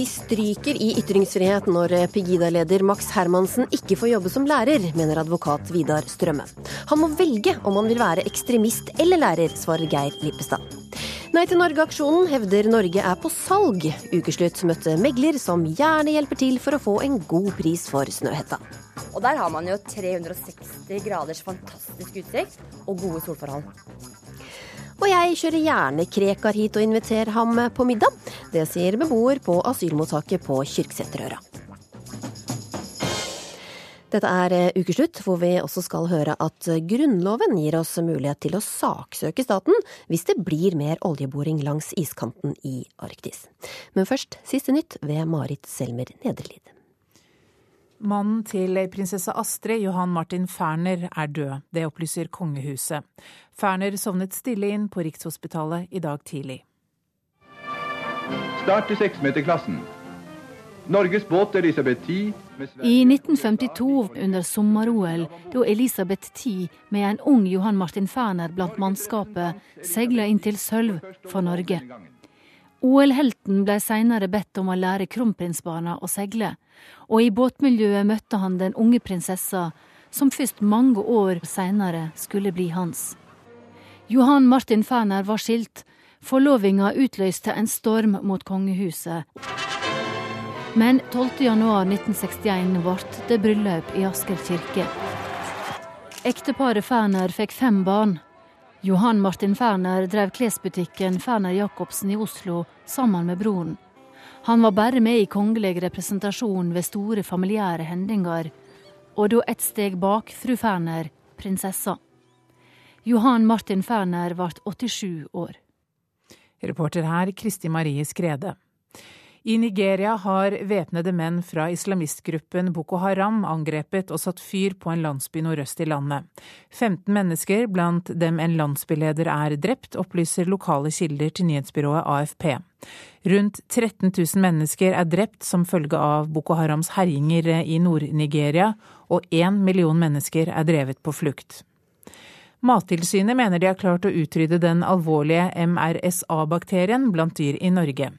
Vi stryker i ytringsfrihet når Pegida-leder Max Hermansen ikke får jobbe som lærer, mener advokat Vidar Strømme. Han må velge om han vil være ekstremist eller lærer, svarer Geir Lippestad. Nei til Norge-aksjonen hevder Norge er på salg. Ukeslutt møtte megler som gjerne hjelper til for å få en god pris for Snøhetta. Og der har man jo 360 graders fantastisk utsikt og gode solforhold. Og jeg kjører gjerne Krekar hit og inviterer ham på middag. Det sier beboer på asylmottaket på Kyrksæterøra. Dette er eh, ukeslutt, hvor vi også skal høre at Grunnloven gir oss mulighet til å saksøke staten hvis det blir mer oljeboring langs iskanten i Arktis. Men først siste nytt ved Marit Selmer Nederlid. Mannen til prinsesse Astrid, Johan Martin Ferner, er død. Det opplyser kongehuset. Ferner sovnet stille inn på Rikshospitalet i dag tidlig. Start til seksmeterklassen. Norges båt Elisabeth 10 I 1952, under sommer-OL, da Elisabeth 10 med en ung Johan Martin Ferner blant mannskapet seila inn til sølv for Norge. OL-helten ble senere bedt om å lære kronprinsbarna å seile, og i båtmiljøet møtte han den unge prinsessa, som først mange år senere skulle bli hans. Johan Martin Ferner var skilt. Forlovinga utløste en storm mot kongehuset. Men 12.1.1961 ble det bryllup i Asker kirke. Ekteparet Ferner fikk fem barn. Johan Martin Ferner drev klesbutikken Ferner Jacobsen i Oslo sammen med broren. Han var bare med i kongelig representasjon ved store familiære hendinger, og da ett steg bak fru Ferner, prinsessa. Johan Martin Ferner ble 87 år. Reporter her Kristi Marie Skrede. I Nigeria har væpnede menn fra islamistgruppen Boko Haram angrepet og satt fyr på en landsby nordøst i landet. 15 mennesker, blant dem en landsbyleder, er drept, opplyser lokale kilder til nyhetsbyrået AFP. Rundt 13 000 mennesker er drept som følge av Boko Harams herjinger i Nord-Nigeria, og én million mennesker er drevet på flukt. Mattilsynet mener de har klart å utrydde den alvorlige MRSA-bakterien blant dyr i Norge.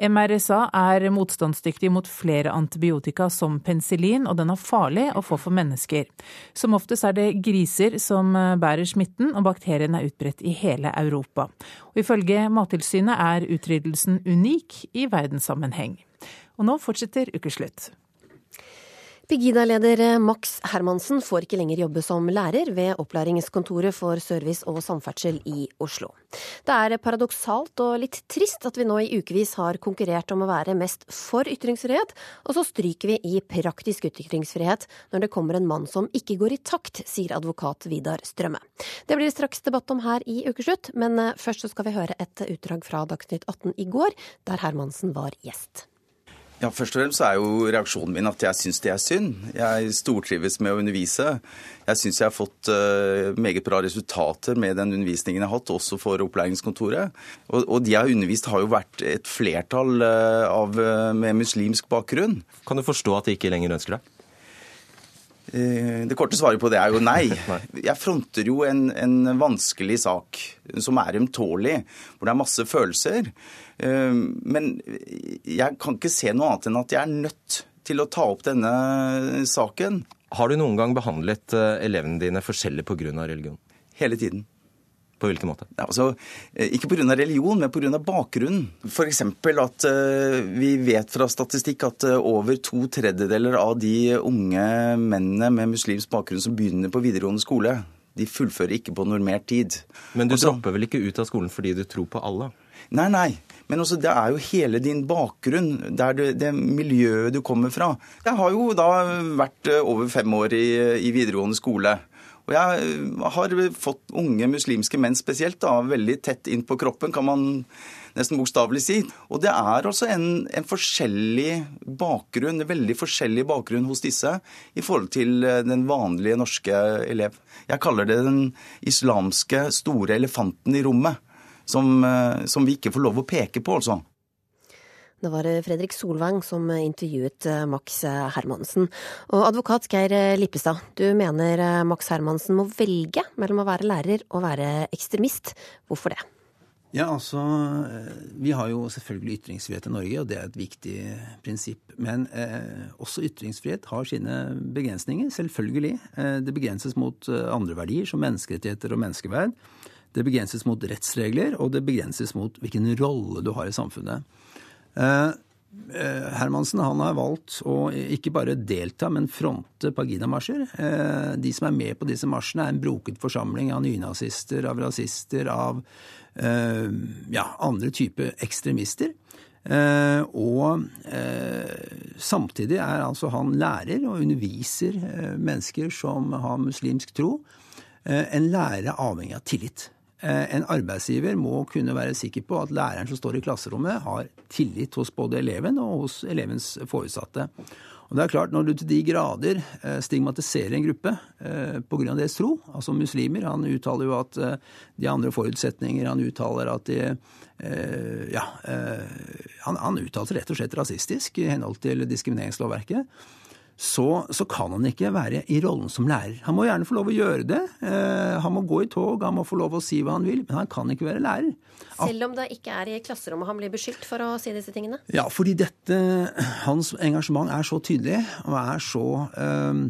MRSA er motstandsdyktig mot flere antibiotika som penicillin, og den er farlig å få for mennesker. Som oftest er det griser som bærer smitten, og bakterien er utbredt i hele Europa. Og ifølge Mattilsynet er utryddelsen unik i verdenssammenheng. Og nå fortsetter ukeslutt. Pegida-leder Max Hermansen får ikke lenger jobbe som lærer ved Opplæringskontoret for service og samferdsel i Oslo. Det er paradoksalt og litt trist at vi nå i ukevis har konkurrert om å være mest for ytringsfrihet, og så stryker vi i praktisk ytringsfrihet når det kommer en mann som ikke går i takt, sier advokat Vidar Strømme. Det blir straks debatt om her i Ukeslutt, men først så skal vi høre et utdrag fra Dagsnytt 18 i går, der Hermansen var gjest. Ja, Først og fremst er jo reaksjonen min at jeg syns det er synd. Jeg stortrives med å undervise. Jeg syns jeg har fått uh, meget bra resultater med den undervisningen jeg har hatt, også for opplæringskontoret. Og, og de jeg har undervist, har jo vært et flertall uh, av, uh, med muslimsk bakgrunn. Kan du forstå at de ikke lenger ønsker deg? Det korte svaret på det er jo nei. Jeg fronter jo en, en vanskelig sak som er ømtålig, hvor det er masse følelser. Men jeg kan ikke se noe annet enn at jeg er nødt til å ta opp denne saken. Har du noen gang behandlet elevene dine forskjellig pga. religion? Hele tiden. På hvilken måte? Ja, altså, ikke pga. religion, men pga. bakgrunnen. F.eks. at uh, vi vet fra statistikk at over to tredjedeler av de unge mennene med muslimsk bakgrunn som begynner på videregående skole, de fullfører ikke på normert tid. Men du Også, dropper vel ikke ut av skolen fordi du tror på Allah? Nei, nei. Men også, det er jo hele din bakgrunn, det det, det miljøet du kommer fra. Jeg har jo da vært over fem år i, i videregående skole. Og jeg har fått unge muslimske menn spesielt da, veldig tett inn på kroppen, kan man nesten bokstavelig si. Og det er også en, en, forskjellig bakgrunn, en veldig forskjellig bakgrunn hos disse i forhold til den vanlige norske elev. Jeg kaller det den islamske store elefanten i rommet, som, som vi ikke får lov å peke på, altså. Det var Fredrik Solvang som intervjuet Max Hermansen. Og advokat Geir Lippestad, du mener Max Hermansen må velge mellom å være lærer og være ekstremist. Hvorfor det? Ja, altså, Vi har jo selvfølgelig ytringsfrihet i Norge, og det er et viktig prinsipp. Men eh, også ytringsfrihet har sine begrensninger, selvfølgelig. Eh, det begrenses mot eh, andre verdier, som menneskerettigheter og menneskeverd. Det begrenses mot rettsregler, og det begrenses mot hvilken rolle du har i samfunnet. Eh, eh Hermansen han har valgt å ikke bare delta, men fronte Pagida-marsjer. Eh, de som er med på disse marsjene, er en broket forsamling av nynazister, av rasister, av ja, andre typer ekstremister. Og samtidig er altså han lærer og underviser mennesker som har muslimsk tro. En lærer er avhengig av tillit. En arbeidsgiver må kunne være sikker på at læreren som står i klasserommet, har tillit hos både eleven og hos elevens foresatte. Og det er klart, Når du til de grader eh, stigmatiserer en gruppe eh, pga. deres tro, altså muslimer Han uttaler jo at eh, de andre forutsetninger. Han uttaler at de Ja, han, han uttaler rett og slett rasistisk i henhold til diskrimineringslovverket så, så, kan han ikke være i rollen som lærer. Han må gjerne få lov å gjøre det. Eh, han må gå i tog, han må få lov å si hva han vil, men han kan ikke være lærer. Selv om det ikke er i klasserommet han blir beskyldt for å si disse tingene? Ja, fordi dette Hans engasjement er så tydelig og er så øh,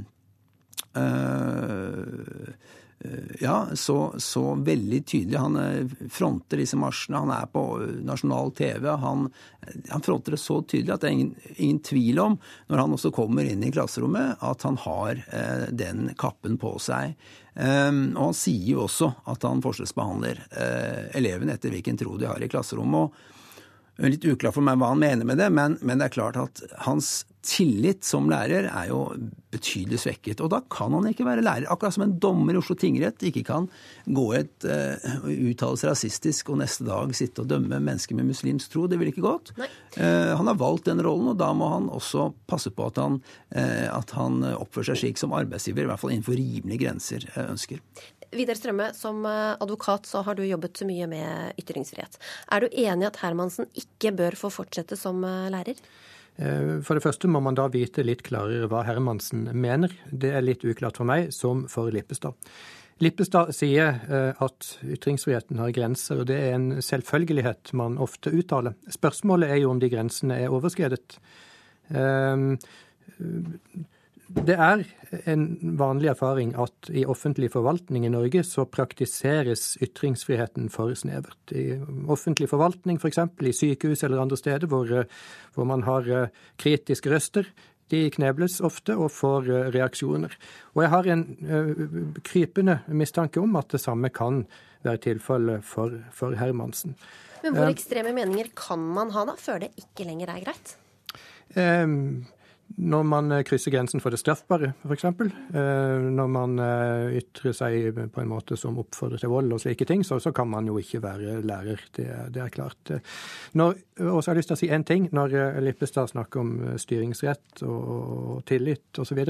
øh, ja, så, så, veldig tydelig. Han eh, fronter disse marsjene. Han er på eh, nasjonal TV. Han, han fronter det så tydelig at det er ingen, ingen, tvil om, når han også kommer inn i klasserommet, at han har eh, den kappen på seg. Um, og han sier jo også at han forskjellsbehandler eh, elevene etter hvilken tro de har i klasserommet. og Litt uklart for meg hva han mener med det, men, men, det er klart at hans tillit som lærer er jo betydelig svekket. Og da kan han ikke være lærer. Akkurat som en dommer i Oslo tingrett ikke kan gå et uh, uttale seg rasistisk og neste dag sitte og dømme mennesker med muslimsk tro. Det ville ikke gått. Uh, han har valgt den rollen, og da må han også passe på at han, uh, at han oppfører seg slik som arbeidsgiver, i hvert fall innenfor rimelige grenser, ønsker. Vidar Strømme, som eh, advokat så har du jobbet mye med ytringsfrihet. Er du enig at Hermansen ikke bør få fortsette som eh, lærer? Eh, for det første må man da vite litt klarere hva Hermansen mener. Det er litt uklart for meg, som for Lippestad. Lippestad sier at ytringsfriheten har grenser, og det er en selvfølgelighet man ofte uttaler. Spørsmålet er jo om de grensene er overskredet. Det er en vanlig erfaring at i offentlig forvaltning i Norge så praktiseres ytringsfriheten for snevert. I offentlig forvaltning, f.eks. i sykehus eller andre steder hvor, hvor man har eh, kritiske røster, de knebles ofte og får eh, reaksjoner. Og jeg har en krypende mistanke om at det samme kan være tilfellet for, for Hermansen. Men hvor ekstreme meninger kan man ha da, før det ikke lenger er greit? Um, når man eh, krysser grensen for det straffbare, f.eks. Eh, når man eh, ytrer seg på en måte som oppfordrer til vold og slike ting, så, så kan man jo ikke være lærer. Det, det er klart. Og så har jeg lyst til å si én ting. Når Lippestad snakker om styringsrett og, og tillit osv.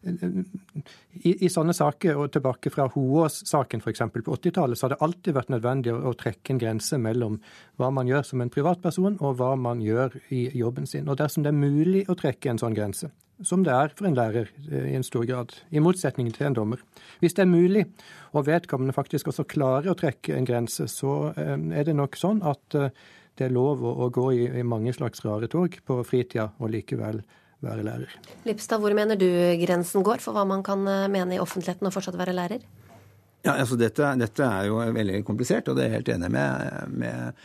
I, I sånne saker, og tilbake fra Hoås-saken f.eks. på 80-tallet, så har det alltid vært nødvendig å, trekke en grense mellom hva man gjør som en privatperson, og hva man gjør i jobben sin. Og dersom det er mulig å trekke en sånn grense, som det er for en lærer eh, i en stor grad, i motsetning til en dommer. Hvis det er mulig, og vedkommende faktisk også klarer å trekke en grense, så eh, er det nok sånn at eh, det er lov å, gå i, mange slags rare tog på fritida og likevel være lærer. Lipstad, hvor mener du grensen går for hva man kan eh, mene i offentligheten og fortsatt være lærer? Ja, altså dette, dette er jo veldig komplisert, og det er jeg helt enig med, med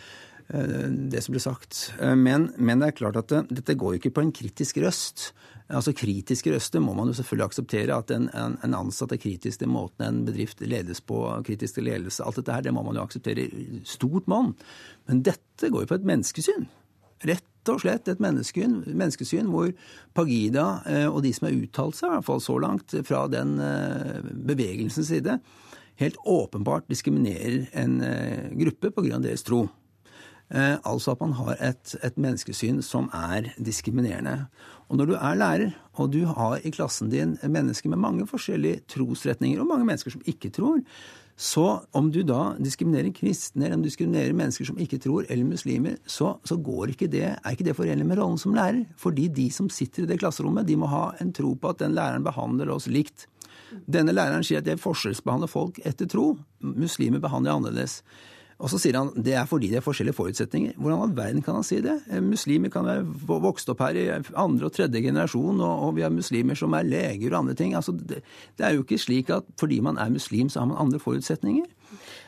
eh, det som ble sagt. Eh, men, men, det er klart at det, dette går jo ikke på en kritisk røst. Altså Kritiske røster må man jo selvfølgelig akseptere. At en, en, en ansatt er kritisk til måten en bedrift ledes på, kritisk til ledelse. Alt dette her, det må man jo akseptere i stort monn. Men dette går jo på et menneskesyn. Rett og slett et menneskesyn, menneskesyn hvor Pagida eh, og de som har uttalt seg, i hvert fall så langt, fra den eh, bevegelsens side, helt åpenbart diskriminerer en eh, gruppe pga. deres tro. Altså at man har et, et, menneskesyn som er diskriminerende. Og når du er lærer, og du har i klassen din mennesker med mange forskjellige trosretninger, og mange mennesker som ikke tror, så om du da diskriminerer kristne, eller om du diskriminerer mennesker som ikke tror, eller muslimer, så, så ikke det, er ikke det forenlig med rollen som lærer. Fordi de som sitter i det klasserommet, de må ha en tro på at den læreren behandler oss likt. Denne læreren sier at jeg forskjellsbehandler folk etter tro. Muslimer behandler annerledes. Og så sier han det er fordi det er forskjellige forutsetninger. Hvordan all verden kan han si det? Eh, muslimer kan være vokst opp her i andre og tredje generasjon, og, og vi har muslimer som er leger og andre ting. Altså, det, det, er jo ikke slik at fordi man er muslim, så har man andre forutsetninger.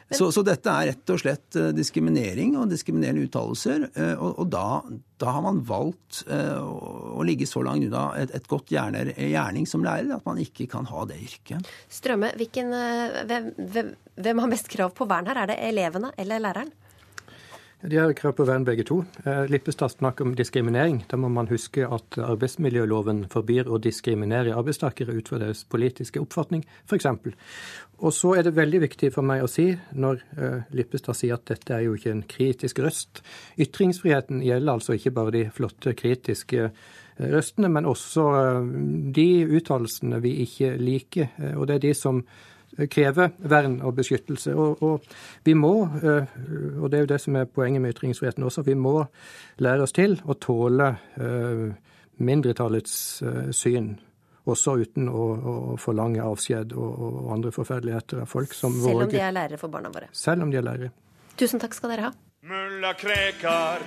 Så, så, dette er rett og slett eh, diskriminering og diskriminerende uttalelser. Eh, og, og da, da, har man valgt å ligge så langt unna et, et godt gjerner, gjerning som lærer at man ikke kan ha det yrket. Strømme, hvilken, hvem, hvem, hvem har mest krav på vern her? Er det elevene eller læreren? De har krav på vern begge to. Eh, Lippestad snakker om diskriminering. Da må man huske at arbeidsmiljøloven forbyr å diskriminere arbeidstakere ut fra deres politiske oppfatning, f.eks. Og så er det veldig viktig for meg å si, når eh, Lippestad sier at dette er jo ikke en kritisk røst Ytringsfriheten gjelder altså ikke bare de flotte kritiske eh, røstene, men også de uttalelsene vi ikke liker. Og det er de som kreve vern og beskyttelse. Og, og, vi må, eh, og det er jo det som er poenget med ytringsfriheten også, vi må lære oss til å tåle eh, mindretallets eh, syn. Også uten å, å forlange avskjed og, og, andre forferdeligheter av folk som Selv om de er lærere for barna våre. Selv om de er lærere. Tusen takk skal dere ha. Mulla Krekar,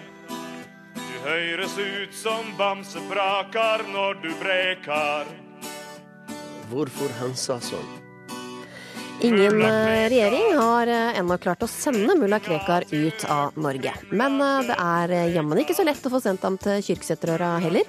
du høres ut som bamsebrakar når du brekar. Hvorfor han sa sånn? Ingen eh, regjering har eh, ennå klart å sende mulla Krekar ut av Norge. Men eh, det er jammen ikke så lett å få sendt ham til Kyrksæterøra heller.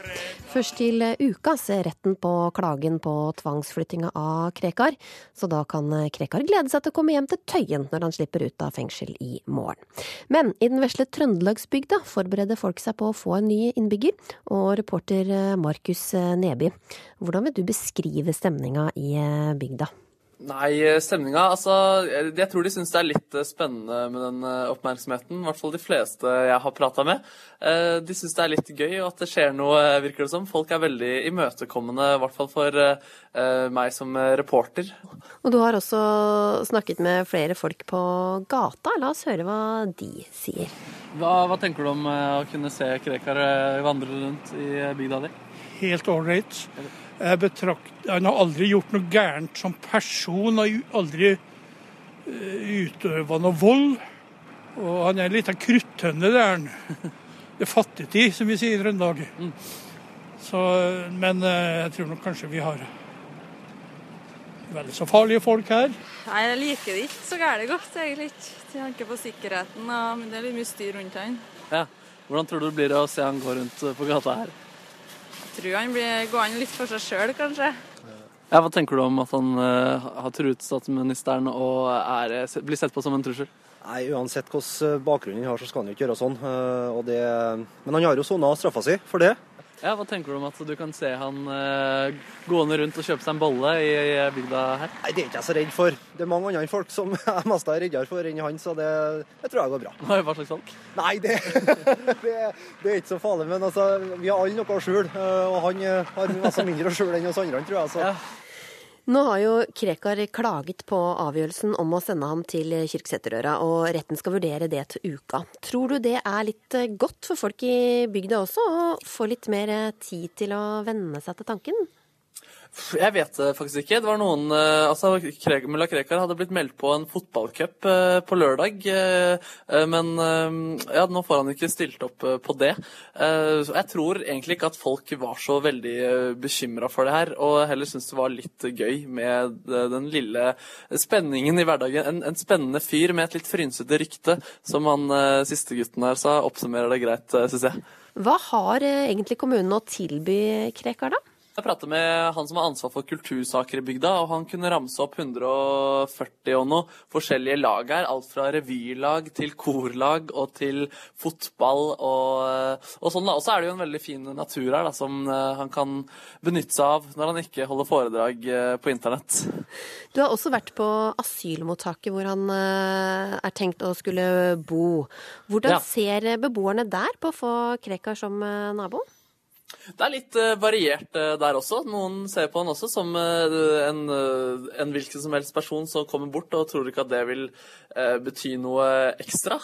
Først til uka ser retten på klagen på tvangsflyttinga av Krekar, så da kan Krekar glede seg til å komme hjem til Tøyen når han slipper ut av fengsel i morgen. Men i den vesle Trøndelagsbygda forbereder folk seg på å få en ny innbygger, og reporter Markus Neby, hvordan vil du beskrive stemninga i bygda? Nei, stemninga Altså, jeg tror de syns det er litt eh, spennende med den eh, oppmerksomheten. I hvert fall de fleste jeg har prata med. Eh, de syns det er litt gøy, og at det skjer noe, virker det som. Folk er veldig imøtekommende, i hvert fall for meg som reporter. Og du har også snakket med flere folk på gata. La oss høre hva de sier. Hva, hva tenker du om å kunne se Krekar vandre rundt i bygda di? Helt ålreit. Han har aldri gjort noe gærent som person, har aldri uh, utøva noe vold. Og han er en liten kruttønne, det er han. Det er fattigtid, som vi sier i Trøndelag. Mm. men uh, jeg tror nok kanskje vi har veldig så farlige folk her. Nei, Jeg liker det ikke så gærent godt, egentlig ikke. Jeg tenker på sikkerheten, men det er litt mye styr rundt han. Ja. Hvordan tror du det blir å se han gå rundt på gata her? Tror han blir gående litt for seg sjøl, kanskje. Ja, Hva tenker du om at han uh, har truet statsministeren og er, blir sett på som en trussel? Nei, Uansett hvilken bakgrunn han har, så skal han jo ikke gjøre sånn. Uh, det, men han har jo sona straffa si for det. Ja, Hva tenker du om at du kan se han uh, gående rundt og kjøpe seg en bolle i, i bygda her? Nei, Det er ikke jeg så redd for. Det er mange andre folk som jeg mest er reddere for enn han, så det, det, tror jeg går bra. Hva slags folk? Nei, det, det, det, er ikke så farlig. Men altså, vi har alle noe å skjule, eh, og han eh, har altså mindre å skjule enn oss andre, tror jeg. Så. Ja. Nå har jo Krekar klaget på avgjørelsen om å sende ham til Kyrksæterøra, og retten skal vurdere det til uka. Tror du det er litt eh, godt for folk i bygda også, å få litt mer tid til å venne seg til tanken? Jeg vet det faktisk ikke. Det var noen eh, altså Mulla Krekar hadde blitt meldt på en fotballcup eh, på lørdag. Eh, men ja, nå får han ikke stilt opp på det. Jeg tror egentlig ikke at folk var så veldig bekymra for det her, og heller syntes det var litt gøy med den lille spenningen i hverdagen. En, en spennende fyr med et litt frynsete rykte, som han siste gutten her sa, oppsummerer det greit, syns jeg. Hva har egentlig kommunen å tilby Krekar, da? Jeg prata med han som har ansvar for kultursaker i bygda, og han kunne ramse opp 140 og noe forskjellige lag her. Alt fra revylag til korlag og til fotball og, og sånn. Og så er det jo en veldig fin natur her da, som eh, han kan benytte seg av når han ikke holder foredrag eh, på internett. Du har også vært på asylmottaket hvor han eh, er tenkt å skulle bo. Hvordan ja. ser beboerne der på å få Krekar som nabo? Det er litt uh, variert uh, der også. Noen ser på han også som uh, en, en, hvilken som helst person som kommer bort og tror ikke at det vil bety noe ekstra.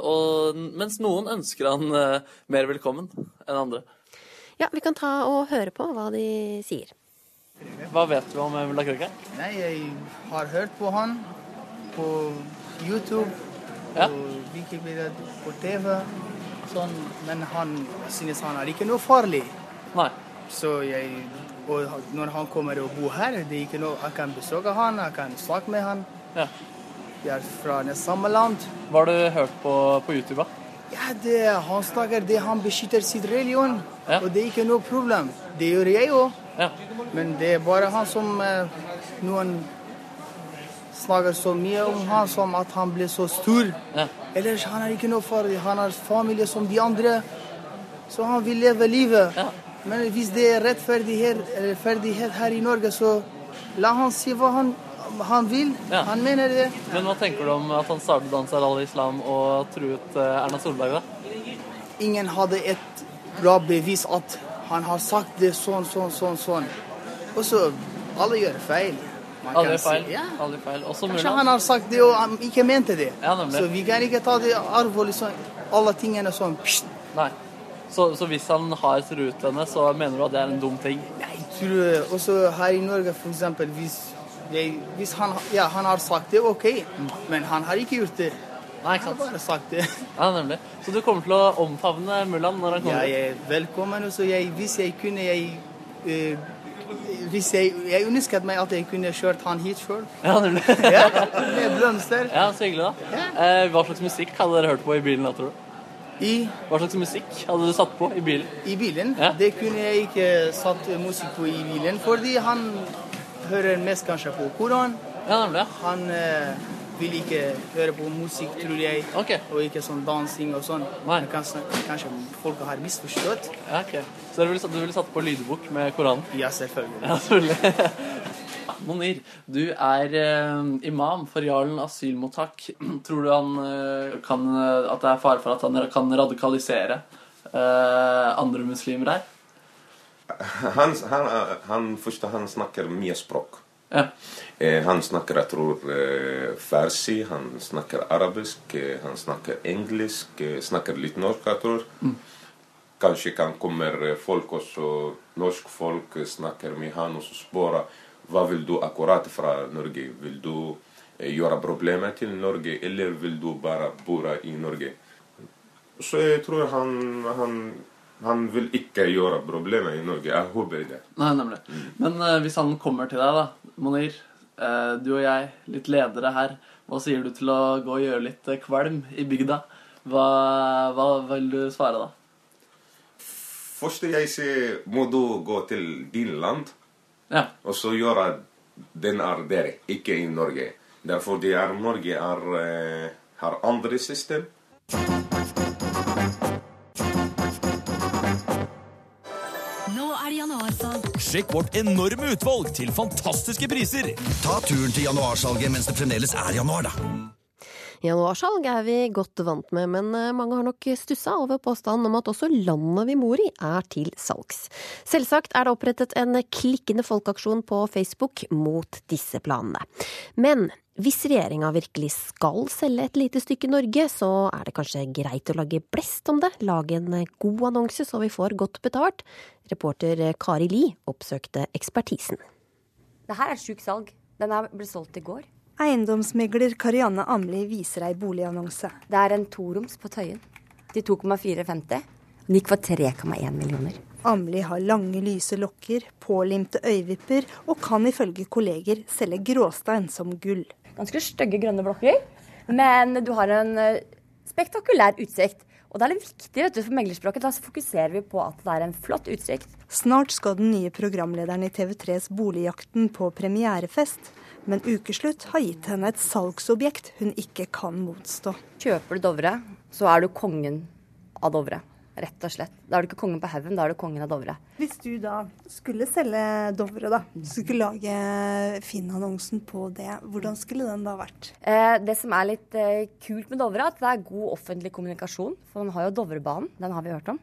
Og, mens noen ønsker han mer velkommen enn andre. Ja, vi kan ta og høre på hva de sier. Hva vet du om Mulla Krøker? Nei, jeg har hørt på han på YouTube Ja. Vi fikk det på TV, sånn, men han synes han er ikke noe farlig. Nei. Så jeg Og når han kommer og bor her, det er ikke noe Jeg kan besøke han, jeg kan snakke med han. Ja. Vi er fra det samme land. Hva har du hørt på på YouTube, da? Ja, det, Han snakker det han beskytter sitt religion, Ja. og det er ikke noe problem. Det gjør jeg òg. Ja. Men det er bare han som eh, Noen snakker så mye om han som at han blir så stor. Ja. Ellers han er ikke noe farlig. Han har familie som de andre. Så han vil leve livet. Men hvis det er rettferdighet, rettferdighet her i Norge, så la han si hva han, han vil. Ja. Han mener det. Men hva tenker du om at han startet Ansar al-Islam og truet eh, Erna Solberg, da? Ingen hadde et bra bevis at han har sagt det sånn, sånn, sånn, sånn. Og så alle gjør feil. Aldri si- feil. Ja. Aldri feil. Også Kanskje mulig. han har sagt det og han ikke mente det. Ja, så vi kan ikke ta det alvorlig sånn, alle tingene sånn. pst. Nei. Så, så hvis han har truet henne, så mener du at det er en dum ting? Jeg tror også her i Norge, for eksempel, hvis, jeg, hvis han, ja, han har sagt det, OK, men han har ikke gjort det. Nei, Han har bare sagt det. Ja, nemlig. Så du kommer til å omfavne Mullan når han kommer? Ja, jeg er velkommen. Også jeg, hvis jeg kunne jeg, eh, hvis jeg, jeg ønsket meg at jeg kunne kjørt han hit sjøl. Ja, nemlig. Ja, med blomster. Ja, så hyggelig, da. Eh, hva slags musikk hadde dere hørt på i bilen da, tror du? I, Hva slags musikk hadde du satt på i bilen? I bilen? Ja. Det kunne jeg ikke satt musikk på i bilen, fordi han hører mest kanskje på Koran. Ja, nemlig. Han eh, vil ikke høre på musikk, tror jeg, og ikke sånn dansing og sånn. Kanskje, kanskje folk har misforstått. Ja, ok. Så dere ville, du ville satt på lydbok med Koranen? Ja, selvfølgelig. Ja, selvfølgelig. Monir, du er eh, imam for Jarlen asylmottak. Tror du han eh, kan, eh, at det er fare for at han kan radikalisere eh, andre muslimer her? Han, han, han, først, han snakker mye språk. Ja. Eh, han snakker jeg tror, eh, farsi, han snakker arabisk, eh, han snakker engelsk, snakker litt norsk, jeg tror. Mm. Kanskje kan kommer folk også, norsk folk snakker med han og spør hva vil du akkurat fra Norge? Vil du gjøre problemer til Norge, eller vil du bare bo i Norge? Så jeg tror han, han, han vil ikke gjøre problemer i Norge. Jeg håper det. Nei, nemlig. Men uh, hvis han kommer til deg, da, Monir, eh, du og jeg, litt ledere her, hva sier du til å gå og gjøre litt eh, kvalm i bygda? Hva, hva vil du svare da? Først jeg sier må du gå til din land, Ja. og så gjøre den er der, ikke i Norge. Derfor det er Norge er, eh, har andre system. Sjekk vårt enorme utvalg til fantastiske priser. Ta turen til januarsalget mens det fremdeles er januar, da. Januarsalg er vi godt vant med, men eh, mange har nok stussa over påstanden om at også landet vi bor i er til salgs. Selvsagt er det opprettet en klikkende folkeaksjon på Facebook mot disse planene. Men hvis regjeringa virkelig skal selge et lite stykke Norge, så er det kanskje greit å lage blest om det, lage en god annonse så vi får godt betalt. Reporter Kari Li oppsøkte ekspertisen. Det her er sjukt salg. Den ble solgt i går. Eiendomsmegler Karianne Amli viser ei boligannonse. Det er en toroms på Tøyen. Til 2,450. Den gikk for 3,1 millioner. Amli har lange, lyse lokker, pålimte øyevipper og kan ifølge kolleger selge gråstein som gull. Ganske stygge grønne blokker, men du har en eh, spektakulær utsikt. Og det er litt viktig vet du, for meglerspråket. Da fokuserer vi på at det er en flott utsikt. Snart skal den nye programlederen i TV3s Boligjakten på premierefest. Men ukeslutt har gitt henne et salgsobjekt hun ikke kan motstå. Kjøper du Dovre, så er du kongen av Dovre. Rett og slett. Da er du ikke kongen på haugen, da er du kongen av Dovre. Hvis du da skulle selge Dovre, da, skulle lage Finn-annonsen på det, hvordan skulle den da vært? Eh, det som er litt eh, kult med Dovre, er at det er god offentlig kommunikasjon. For man har jo Dovrebanen, den har vi hørt om.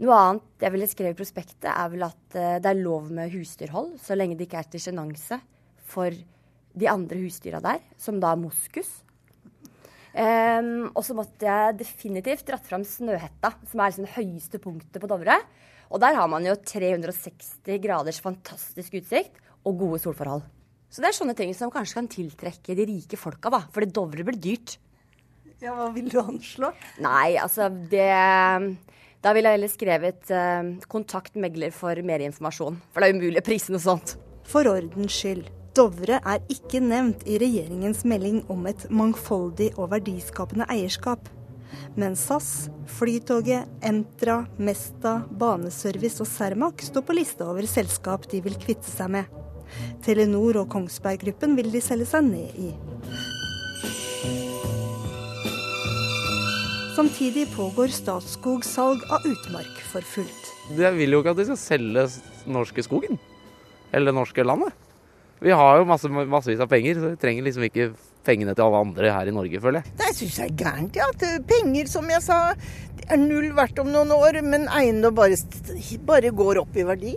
Noe annet jeg ville skrevet i prospektet, er vel at eh, det er lov med husdyrhold, så lenge det ikke er til sjenanse for de andre husdyra der, som da er moskus. Um, og så måtte jeg definitivt dratt fram Snøhetta, som er liksom det høyeste punktet på Dovre. Og der har man jo 360 graders fantastisk utsikt og gode solforhold. Så det er sånne ting som kanskje kan tiltrekke de rike folka, da. Fordi Dovre blir dyrt. Ja, Hva vil du anslå? Nei, altså det Da ville jeg heller skrevet eh, 'kontakt megler for mer informasjon'. For det er umulig å prise noe sånt. For ordens skyld. Dovre er ikke nevnt i regjeringens melding om et mangfoldig og verdiskapende eierskap. Men SAS, Flytoget, Entra, Mesta, Baneservice og Cermaq står på lista over selskap de vil kvitte seg med. Telenor og Kongsberg Gruppen vil de selge seg ned i. Samtidig pågår Statskog salg av utmark for fullt. Jeg vil jo ikke at de skal selge norske skogen. Eller norske landet. Vi har jo masse, massevis av penger, så vi trenger liksom ikke pengene til alle andre her i Norge, føler jeg. Det syns jeg er gærent. Ja. At eh, penger, som jeg sa, er null verdt om noen år, men eiendom bare, bare går opp i verdi.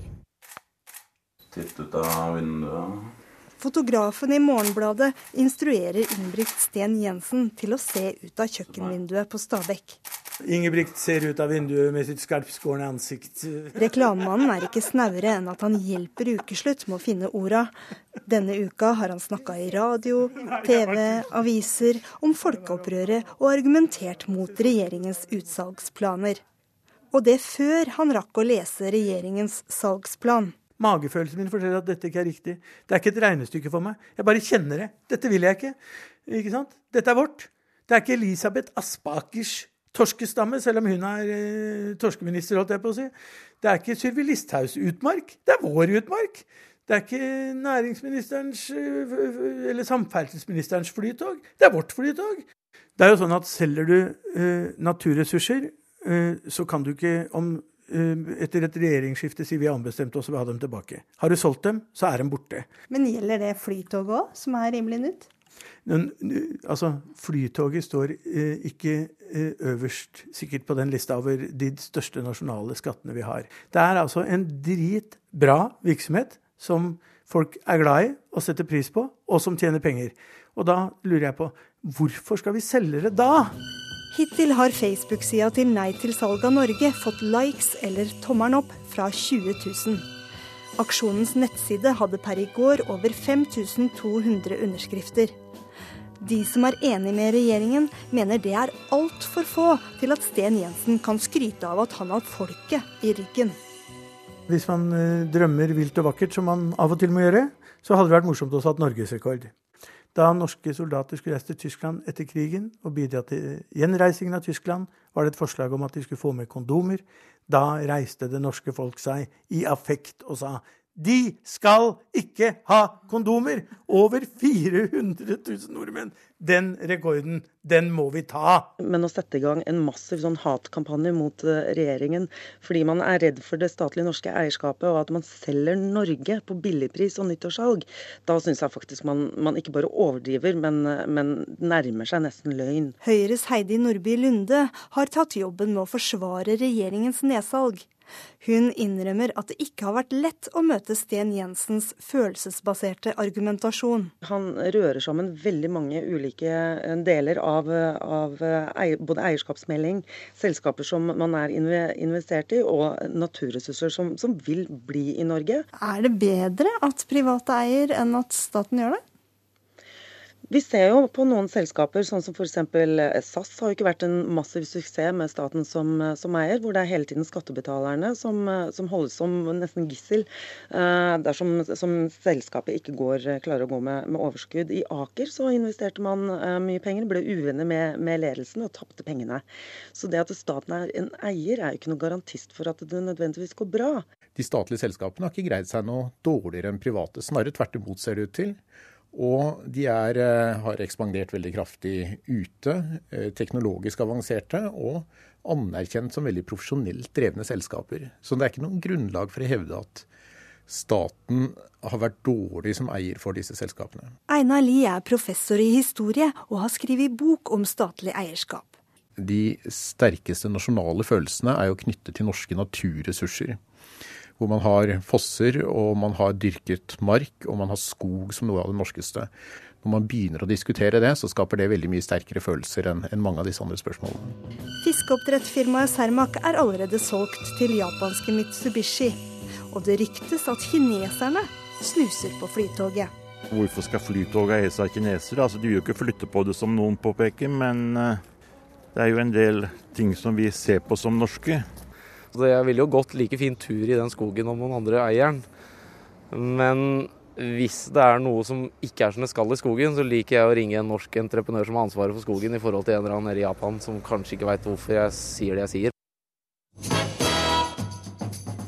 Titt ut av vinduet. Fotografen i Morgenbladet instruerer Ingebrigt Sten Jensen til å se ut av kjøkkenvinduet på Stabekk. Ingebrigt ser ut av vinduet med sitt skarpskårne ansikt. Reklamemannen er ikke snauere enn at han hjelper Ukeslutt med å finne orda. Denne uka har han snakka i radio, TV, aviser om folkeopprøret og argumentert mot regjeringens utsalgsplaner. Og det før han rakk å lese regjeringens salgsplan. Magefølelsen min forteller at dette ikke er riktig. Det er ikke et regnestykke for meg. Jeg bare kjenner det. Dette vil jeg ikke. Ikke sant? Dette er vårt. Det er ikke Elisabeth Aspakers torskestamme, selv om hun er eh, torskeminister, holdt jeg på å si. Det er ikke Sylvi Listhaugs utmark. Det er vår utmark. Det er ikke næringsministerens eh, eller samferdselsministerens flytog. Det er vårt flytog. Det er jo sånn at selger du eh, naturressurser, eh, så kan du ikke om Eh, etter et regjeringsskifte si vi har ombestemt oss og vil ha dem tilbake. Har du solgt dem, så er de borte. Men gjelder det Flytoget òg, som er rimelig nytt? Men, altså, Flytoget står eh, ikke eh, øverst sikkert på den lista over de største nasjonale skattene vi har. Det er altså en dritbra virksomhet som folk er glad i og setter pris på, og som tjener penger. Og da lurer jeg på hvorfor skal vi selge det da? Hittil har Facebook-sida til Nei til salg av Norge fått likes eller tommelen opp fra 20 000. Aksjonens nettside hadde per i går over 5200 underskrifter. De som er enig med regjeringen, mener det er altfor få til at Sten Jensen kan skryte av at han har folket i ryggen. Hvis man eh, drømmer vilt og vakkert, som man av og til må gjøre, så hadde det vært morsomt å ha norgesrekord. Da norske soldater skulle reise til Tyskland etter krigen og bidra til gjenreisingen av Tyskland, var det et forslag om at de skulle få med kondomer. Da reiste det norske folk seg i affekt og sa de skal ikke ha kondomer! Over 400 000 nordmenn. Den rekorden, den må vi ta. Men å sette i gang en massiv sånn hatkampanje mot eh, regjeringen fordi man er redd for det statlige norske eierskapet og at man selger Norge på billigpris og nyttårssalg, da syns jeg faktisk man, man, ikke bare overdriver, men, men nærmer seg nesten løgn. Høyres Heidi Nordby Lunde har tatt jobben med å forsvare regjeringens nedsalg. Hun innrømmer at det ikke har vært lett å møte Sten Jensens følelsesbaserte argumentasjon. Han rører sammen veldig mange ulike eh, deler av, av både eierskapsmelding, selskaper som man er investert i, og naturressurser som, som vil bli i Norge. Er det bedre at private eier enn at staten gjør det? Vi ser jo på noen selskaper, sånn som f.eks. Eh, SAS, har jo ikke vært en massiv suksess med staten som, eh, som eier, hvor det er hele tiden skattebetalerne som, eh, som holdes som nesten gissel uh, dersom som selskapet ikke går, klarer å gå med, med, overskudd. I Aker så investerte man uh, mye penger, ble uvenner med, med, ledelsen og tapte pengene. Så det at staten er en eier, er jo ikke noe garantist for at det nødvendigvis går bra. De statlige selskapene har ikke greid seg noe dårligere enn private. Snarere tvert imot ser det ut til. Og de er, eh, har ekspandert veldig kraftig ute, eh, teknologisk avanserte og anerkjent som veldig profesjonelt drevne selskaper. Så det er ikke noen grunnlag for å hevde at staten har vært dårlig som eier for disse selskapene. Einar Lie er professor i historie og har skrevet bok om statlig eierskap. De sterkeste nasjonale følelsene er jo knyttet til norske naturressurser hvor man har fosser, og man har dyrket mark, og man har skog som noe av det norskeste. Når man begynner å diskutere det, så skaper det veldig mye sterkere følelser enn, mange av disse andre spørsmålene. Fiskeoppdrettsfirmaet Cermaq er allerede solgt til japanske Mitsubishi. Og det ryktes at kineserne snuser på Flytoget. Hvorfor skal Flytoget eies av kinesere? Altså, de vil jo ikke flytte på det som noen påpeker, men uh, Det er jo en del ting som vi ser på som norske. Jeg ville jo gått like fin tur i den skogen om noen andre eier den. Men hvis det er noe som ikke er som det skal i skogen, så liker jeg å ringe en norsk entreprenør som har ansvaret for skogen, i forhold til en eller annen nede i Japan som kanskje ikke veit hvorfor jeg sier det jeg sier.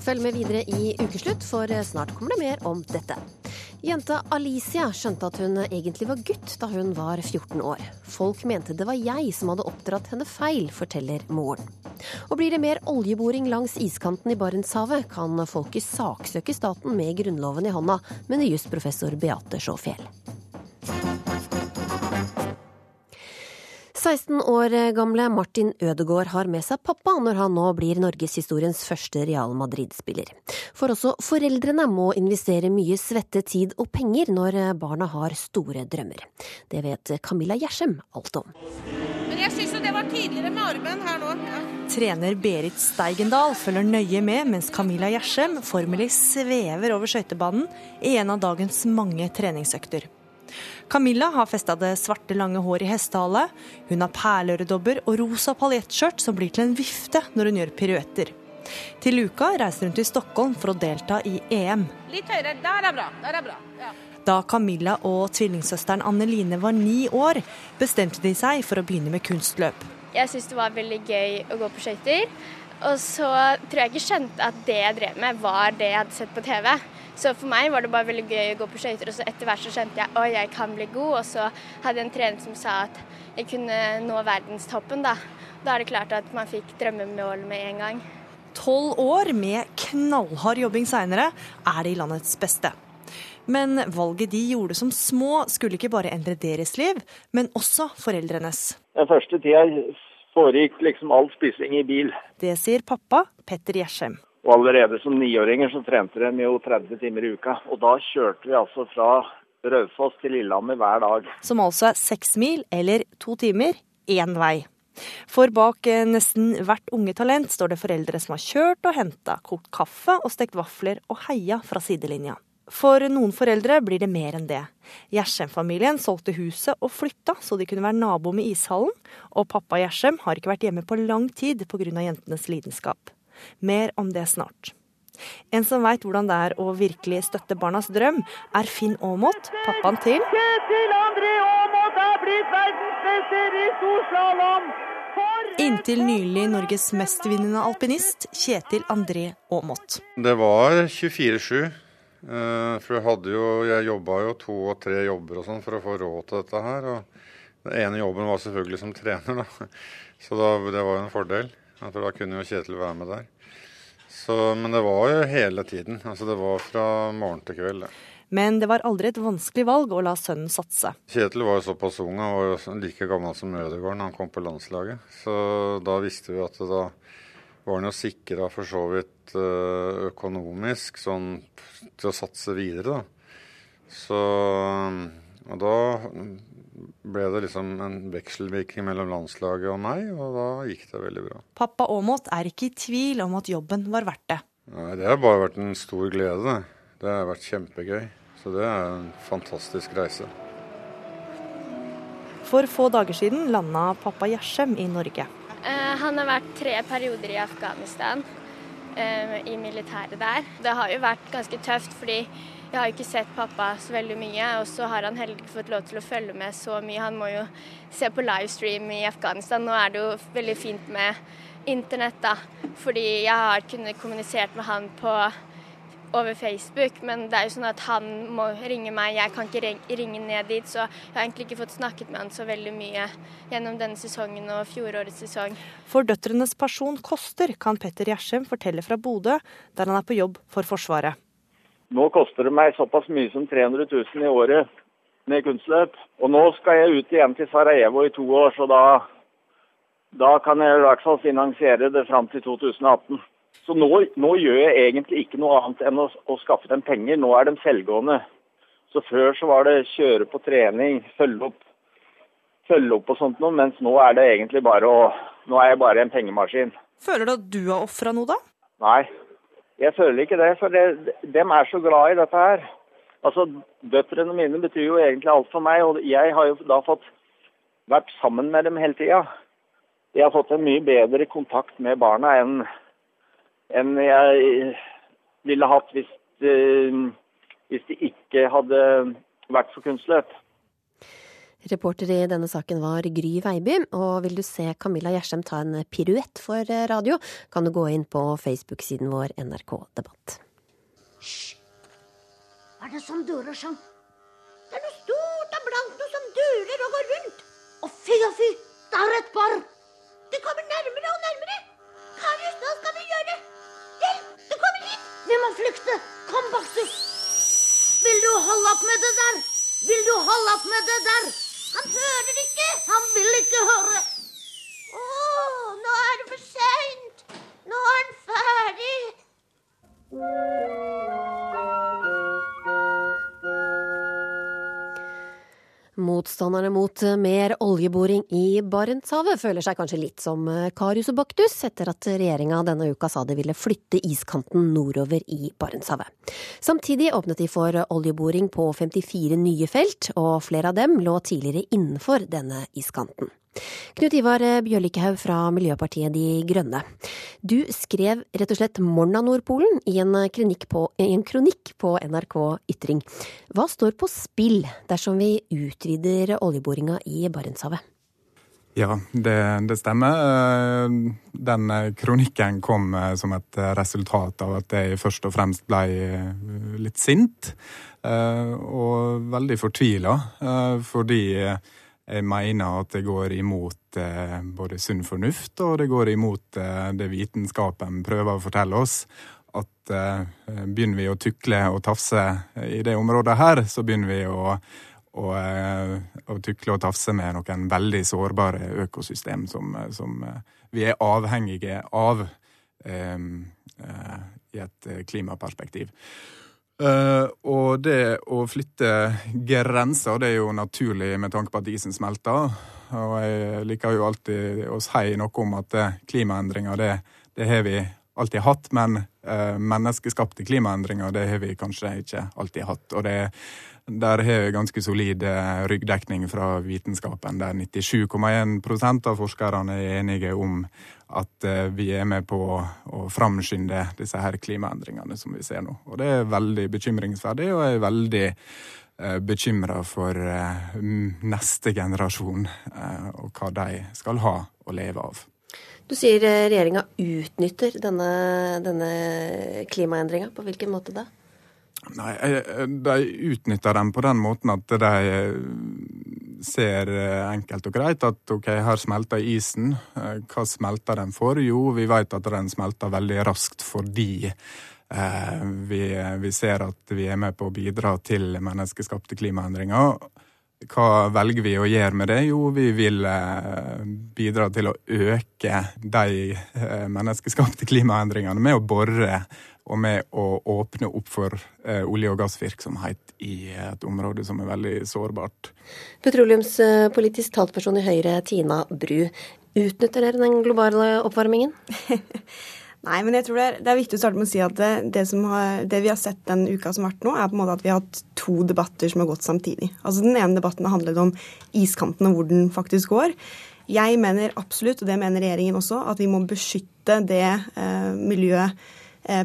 Følg med videre i Ukeslutt, for snart kommer det mer om dette. Jenta Alicia skjønte at hun egentlig var gutt da hun var 14 år. Folk mente det var jeg som hadde oppdratt henne feil, forteller moren. Og blir det mer oljeboring langs iskanten i Barentshavet, kan folket saksøke staten med Grunnloven i hånda, mener jusprofessor Beate Sjåfjell. 16 år gamle Martin Ødegaard har med seg pappa når han nå blir norgeshistoriens første Real Madrid-spiller. For også foreldrene må investere mye svette, tid og penger når barna har store drømmer. Det vet Camilla Gjersem alt om. Men jeg syns jo det var tidligere med armen her nå. Ja. Trener Berit Steigendal følger nøye med mens Camilla Gjersem formelig svever over skøytebanen i en av dagens mange treningsøkter. Camilla har festa det svarte, lange hår i hestehale. Hun har perleøredobber og rosa paljettskjørt som blir til en vifte når hun gjør piruetter. Til uka reiser hun til Stockholm for å delta i EM. Litt høyere. Der er bra. Der er bra. Ja. Da Camilla og tvillingsøsteren Anneline var ni år, bestemte de seg for å begynne med kunstløp. Jeg syntes det var veldig gøy å gå på skøyter. Og så tror jeg ikke skjønte at det jeg drev med, var det jeg hadde sett på TV. Så for meg var det bare veldig gøy å gå på skøyter, og så etter hvert så skjønte jeg at jeg kan bli god. Og så hadde jeg en trener som sa at jeg kunne nå verdenstoppen, da. Da er det klart at man fikk drømmemål med en gang. Tolv år med knallhard jobbing seinere er de landets beste. Men valget de gjorde som små, skulle ikke bare endre deres liv, men også foreldrenes. Den første tida foregikk liksom all spising i bil. Det sier pappa Petter Gjersem. Og allerede som niåringer så trente de jo 30 timer i uka. Og da kjørte vi altså fra Raufoss til Lillehammer hver dag. Som altså er seks mil eller to timer én vei. For bak eh, nesten hvert unge talent står det foreldre som har kjørt og henta, kokt kaffe og stekt vafler og heia fra sidelinja. For noen foreldre blir det mer enn det. Gjersem-familien solgte huset og flytta så de kunne være nabo med ishallen, og pappa Gjersem har ikke vært hjemme på lang tid pga. jentenes lidenskap. Mer om det snart. En som veit hvordan det er å virkelig støtte barnas drøm, er Finn Aamodt, pappaen til Kjetil André Aamodt er blitt verdensmester i storslalåm! Inntil nylig Norges mestvinnende alpinist, Kjetil André Aamodt. Det var 24-7. eh, For jeg hadde jo Jeg jobba jo to og tre jobber og sånn for å få råd til dette her. Og den ene jobben var selvfølgelig som trener, da. Så da, det var jo en fordel. For da kunne jo Kjetil være med der. Så, men det var jo hele tiden. Altså det var fra morgen til kveld. det. Men det var aldri et vanskelig valg å la sønnen satse. Kjetil var jo såpass ung, han var jo like gammel som Ødegaard han kom på landslaget. Så da visste vi at da var han jo sikra for så vidt eh, økonomisk sånn til å satse videre, da. Så Og da ble det liksom en vekselvirkning mellom landslaget og meg, og da gikk det veldig bra. Pappa Aamodt er ikke i tvil om at jobben var verdt det. Nei, Det har bare vært en stor glede. det. Det har vært kjempegøy. Så det er en fantastisk reise. For få dager siden landa pappa Gjersem i Norge. Eh, han har vært tre perioder i Afghanistan, eh, i militæret der. Det har jo vært ganske tøft, fordi jeg har ikke sett pappa så veldig mye. Og så har han heller ikke fått lov til å følge med så mye. Han må jo se på livestream i Afghanistan. Nå er det jo veldig fint med internett, da. Fordi jeg har kunnet kommunisert med han på over Facebook, men det er jo sånn at han må ringe meg, jeg kan ikke ringe ned dit, så jeg har egentlig ikke fått snakket med han så veldig mye gjennom denne sesongen og fjorårets sesong. For døtrenes person koster, kan Petter Gjersem fortelle fra Bodø, der han er på jobb for Forsvaret. Nå koster det meg såpass mye som 300 000 i året med kunstløp. Og nå skal jeg ut igjen til Sarajevo i to år, så da, da kan jeg i hvert fall finansiere det fram til 2018. Så nå, nå gjør jeg egentlig ikke noe annet enn å, å skaffe dem penger. Nå er de selvgående. Så før så var det kjøre på trening, følge opp, følge opp og sånt noe, mens nå er det egentlig bare å Nå er jeg bare en pengemaskin. Føler du at du har ofra noe, da? Nei, jeg føler ikke det. For det, dem er så glad i dette her. Altså, Døtrene mine betyr jo egentlig alt for meg, og jeg har jo da fått vært sammen med dem hele tida. jeg har fått en mye bedre kontakt med barna enn enn jeg ville hatt hvis, de, hvis de ikke hadde vært for kunstløp. Reporter i denne saken var Gry Veiby, og vil du se Camilla Gjersem ta en piruett for radio, kan du gå inn på Facebook-siden vår NRK Debatt. Hva er det som durer sånn? Det er noe stort og blankt, noe som durer og går rundt. Å fy og fy, det er et barn. Det kommer nærmere og nærmere. Karius, hva skal vi gjøre? Hjelp, det kommer hit. Vi må flykte. Kom, Baksus. Vil du holde opp med det der? Vil du holde opp med det der? Han hører ikke. Han vil ikke høre. Å, nå er det for seint. Nå er han ferdig. Motstanderne mot mer oljeboring i Barentshavet føler seg kanskje litt som Karius og Baktus etter at regjeringa denne uka sa de ville flytte iskanten nordover i Barentshavet. Samtidig åpnet de for oljeboring på 54 nye felt, og flere av dem lå tidligere innenfor denne iskanten. Knut Ivar Bjørlikhaug fra Miljøpartiet De Grønne. Du skrev rett og slett 'Morna Nordpolen' i en, på, i en kronikk på NRK Ytring. Hva står på spill dersom vi utvider oljeboringa i Barentshavet? Ja, det, det, stemmer. Den kronikken kom som et resultat av at jeg først og fremst ble litt sint. Og veldig fortvila, fordi jeg mener at det går imot eh, både sunn fornuft og det går imot eh, det vitenskapen prøver å fortelle oss. At eh, begynner vi å tukle og tafse i det området her, så begynner vi å, å, å tukle og tafse med noen veldig sårbare økosystem som, som vi er avhengige av i et klimaperspektiv. Uh, og det å flytte grenser, det er jo naturlig med tanke på at isen smelter. Og jeg liker jo alltid å si noe om at klimaendringer, det, det har vi alltid hatt. Men uh, menneskeskapte klimaendringer, det har vi kanskje ikke alltid hatt. Og det, der har vi ganske solid ryggdekning fra vitenskapen, der 97,1% av forskerne er enige om at eh, vi er med på å framskynde disse her klimaendringene som vi ser nå. Og det er veldig bekymringsverdig, og jeg er veldig eh, bekymra for eh, neste generasjon og hva de skal ha å leve av. Du sier regjeringa utnytter denne, denne klimaendringa. På hvilken måte da? Nei, De utnytter den på den måten at de ser eh, enkelt og greit at ok, her smelter isen. Eh, hva smelter den for? Jo, vi vet at den smelter veldig raskt fordi eh, vi, vi, ser at vi er med på å bidra til menneskeskapte klimaendringer. Hva velger vi å gjøre med det? Jo, vi vil eh, bidra til å øke de eh, menneskeskapte klimaendringene med å bore og med å åpne opp for eh, olje- og gassvirksomhet i et område som er veldig sårbart. Petroleumspolitisk talsperson i Høyre, Tina Bru. Utnytter dere den globale oppvarmingen? Nei, men jeg tror det er, det er, viktig å starte med å si at det, det, har, det, vi har sett den uka som har vært nå, er på en måte at vi har hatt to debatter som har gått samtidig. Altså Den ene debatten har handlet om iskanten og hvor den faktisk går. Jeg mener absolutt, og det mener regjeringen også, at vi må beskytte det eh, miljøet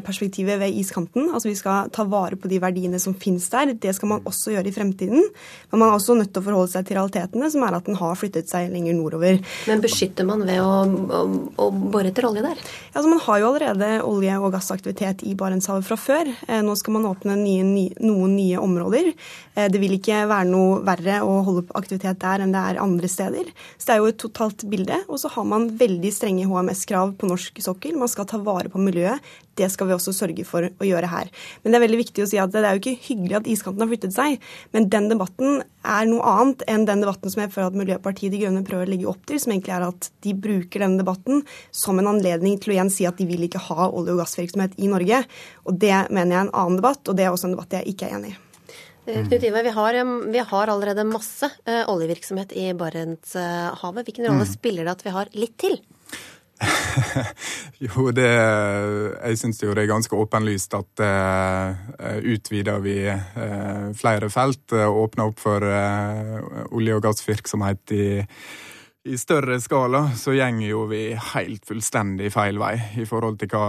perspektivet ved iskanten. Altså Vi skal ta vare på de verdiene som finnes der. Det skal man også gjøre i fremtiden. Men man er også nødt til å forholde seg til realitetene, som er at den har flyttet seg lenger nordover. Men beskytter man ved å, å, å bore etter olje der? Ja, altså Man har jo allerede olje- og gassaktivitet i Barentshavet fra før. Eh, nå skal man åpne nye, nye, noen nye områder. Eh, det vil ikke være noe verre å holde på aktivitet der enn det er andre steder. Så det er jo et totalt bilde. Og så har man veldig strenge HMS-krav på norsk sokkel. Man skal ta vare på miljøet. Det skal vi også sørge for å gjøre her. Men det er veldig viktig å si at det er jo ikke hyggelig at iskanten har flyttet seg, men den debatten er noe annet enn den debatten som jeg føler at Miljøpartiet De Grønne prøver å legge opp til, som egentlig er at de bruker denne debatten som en anledning til å igjen si at de vil ikke ha olje- og gassvirksomhet i Norge. Og det mener jeg er en annen debatt, og det er også en debatt jeg ikke er enig i. Eh, Knut Ivar, vi har, vi har, allerede masse uh, oljevirksomhet i Barentshavet. Hvilken rolle mm. spiller det at vi har litt til? jo, det Jeg syns jo det er ganske åpenlyst at uh, utvider vi uh, flere felt, uh, åpner opp for uh, olje- og gassvirksomhet i, i større skala så gjenger jo vi helt fullstendig feil vei i forhold til hva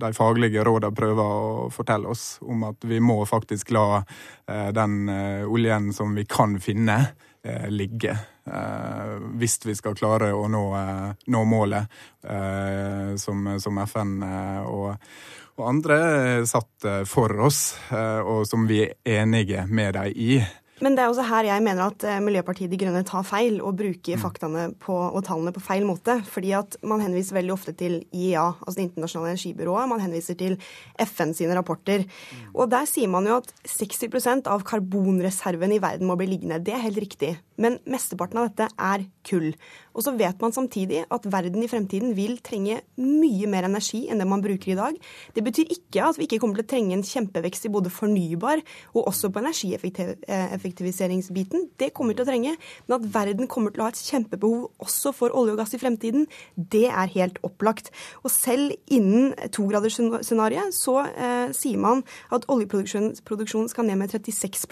de faglige rådene prøver å fortelle oss, om at vi må faktisk la den oljen som vi kan finne, ligge. Hvis vi skal klare å nå, nå målet som, som FN og, og andre satt for oss, og som vi er enige med dem i. Men det er også her jeg mener at eh, Miljøpartiet De Grønne tar feil og bruker mm. faktaene på, og tallene på feil måte. Fordi at man henviser veldig ofte til IEA, altså Det internasjonale energibyrået. Man henviser til FN sine rapporter. Mm. Og der sier man jo at 60% av karbonreserven i verden må bli liggende. Det er helt riktig. Men mesteparten av dette er kull. Og så vet man samtidig at verden i fremtiden vil trenge mye mer energi enn det man bruker i dag. Det betyr ikke at vi ikke kommer til å trenge en kjempevekst i både fornybar og også på energieffektiviseringsbiten. Det kommer vi til å trenge. Men at verden kommer til å ha et kjempebehov også for olje og gass i fremtiden, det er helt opplagt. Og selv innen togradersscenarioet så eh, sier man at oljeproduksjonen skal ned med 36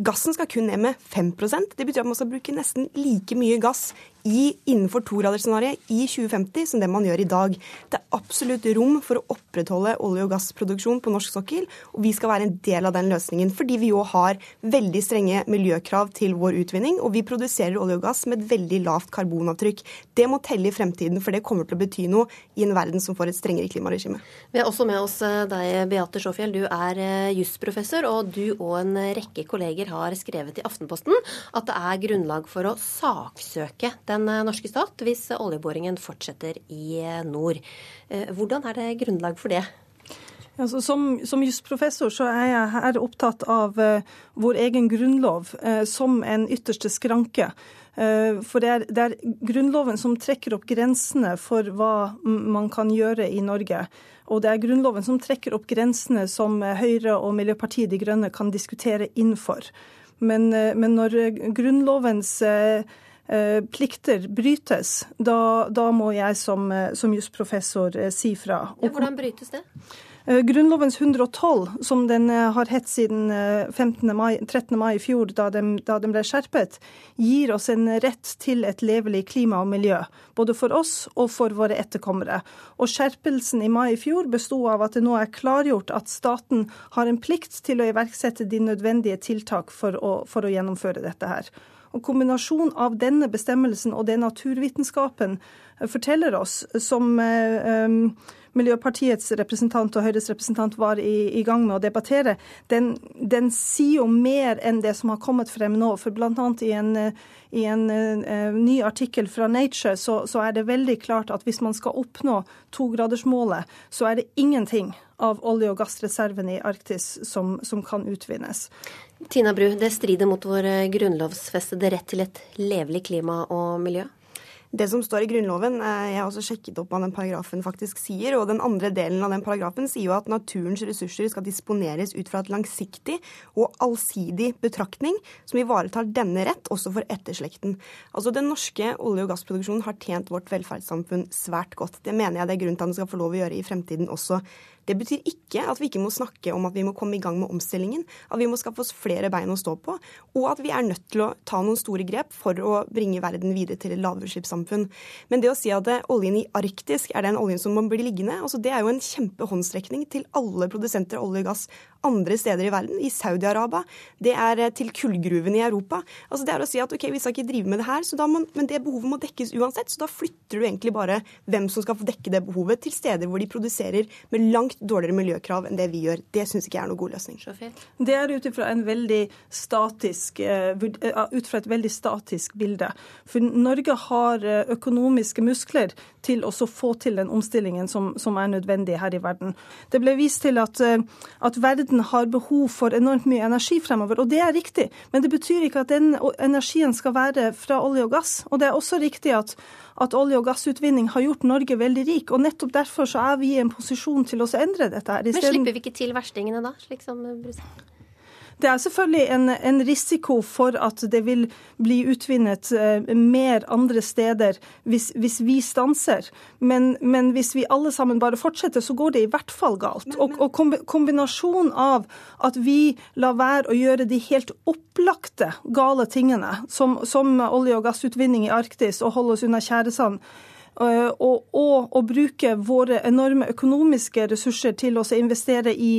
Gassen skal kun ned med 5 Det betyr at man skal bruke nesten like mye gass i, innenfor togradersscenarioet i 2050 som det man gjør i dag. Det er absolutt rom for å opprettholde olje- og gassproduksjon på norsk sokkel, og vi skal være en del av den løsningen. Fordi vi jo har veldig strenge miljøkrav til vår utvinning, og vi produserer olje og gass med et veldig lavt karbonavtrykk. Det må telle i fremtiden, for det kommer til å bety noe i en verden som får et strengere klimaregime. Vi har også med oss eh, deg, Beate Sjåfjell. Du er eh, jusprofessor, og du og en rekke kolleger har skrevet i Aftenposten at det er grunnlag for å saksøke norske stat hvis oljeboringen fortsetter i nord. Eh, hvordan er det grunnlag for det? Altså, som, som jusprofessor så er jeg her opptatt av uh, vår egen grunnlov uh, som en ytterste skranke. Uh, for det er, det er, Grunnloven som trekker opp grensene for hva man kan gjøre i Norge. Og det er Grunnloven som trekker opp grensene som Høyre og Miljøpartiet De Grønne kan diskutere innenfor. Men, men når Grunnlovens Eh, plikter brytes, da, da må jeg som, eh, som jusprofessor eh, si fra. Ja, hvordan brytes det? Grunnlovens 112, som den har hett siden mai, 13. mai i fjor, da den, ble skjerpet, gir oss en rett til et levelig klima og miljø. Både for oss og for våre etterkommere. Og skjerpelsen i mai i fjor besto av at det nå er klargjort at staten har en plikt til å iverksette de nødvendige tiltak for å, for å gjennomføre dette her. Og kombinasjon av denne bestemmelsen og det naturvitenskapen eh, forteller oss, som um, Miljøpartiets representant og Høyres representant var i, i gang med å debattere, den, den, sier jo mer enn det som har kommet frem nå. For bl.a. i en, i en uh, ny artikkel fra Nature så, så, er det veldig klart at hvis man skal oppnå togradersmålet, så er det ingenting av olje- og gassreservene i Arktis som, som kan utvinnes. Tina Bru, det strider mot vår eh, grunnlovsfestede rett til et levelig klima og miljø? Det som står i Grunnloven, eh, jeg har også sjekket opp hva den paragrafen faktisk sier, og den andre delen av den paragrafen sier jo at naturens ressurser skal disponeres ut fra et langsiktig og allsidig betraktning som ivaretar denne rett også for etterslekten. Altså Den norske olje- og gassproduksjonen har tjent vårt velferdssamfunn svært godt. Det mener jeg det er grunn til at den skal få lov å gjøre i fremtiden også. Det betyr ikke at vi ikke må snakke om at vi må komme i gang med omstillingen, at vi må skaffe oss flere bein å stå på, og at vi er nødt til å ta noen store grep for å bringe verden videre til et lavutslippssamfunn. Men det å si at oljen i Arktis er den oljen som må bli liggende, altså det er jo en kjempehåndstrekning til alle produsenter av olje og gass andre steder i verden, i Saudi-Arabia, det er til kullgruvene i Europa. Altså Det er å si at ok, vi skal ikke drive med det her, må, men det behovet må dekkes uansett. Så da flytter du egentlig bare hvem som skal få dekke det behovet, til steder hvor de produserer med langt dårligere miljøkrav enn det vi gjør. Det syns ikke jeg er noen god løsning. Det er ut fra, statisk, eh, eh, et veldig statisk bilde. For Norge har eh, økonomiske muskler til å få til den omstillingen som, som, er nødvendig her i verden. Det ble vist til at, at verden har behov for enormt mye energi fremover, og det er riktig. Men det betyr ikke at den energien skal være fra olje og gass. Og det er også riktig at at olje- og gassutvinning har gjort Norge veldig rik. og Nettopp derfor så er vi i en posisjon til å endre dette. her. Men slipper vi ikke til verstingene da, slik som Brussel? Det er selvfølgelig en, en, risiko for at det vil bli utvinnet eh, mer andre steder hvis, hvis vi stanser. Men, men, hvis vi alle sammen bare fortsetter, så går det i hvert fall galt. Og, og kombinasjonen av at vi lar være å gjøre de helt opplagte gale tingene, som, som olje- og gassutvinning i Arktis og holde oss unna tjæresand, eh, og, og, og, bruke våre enorme økonomiske ressurser til å investere i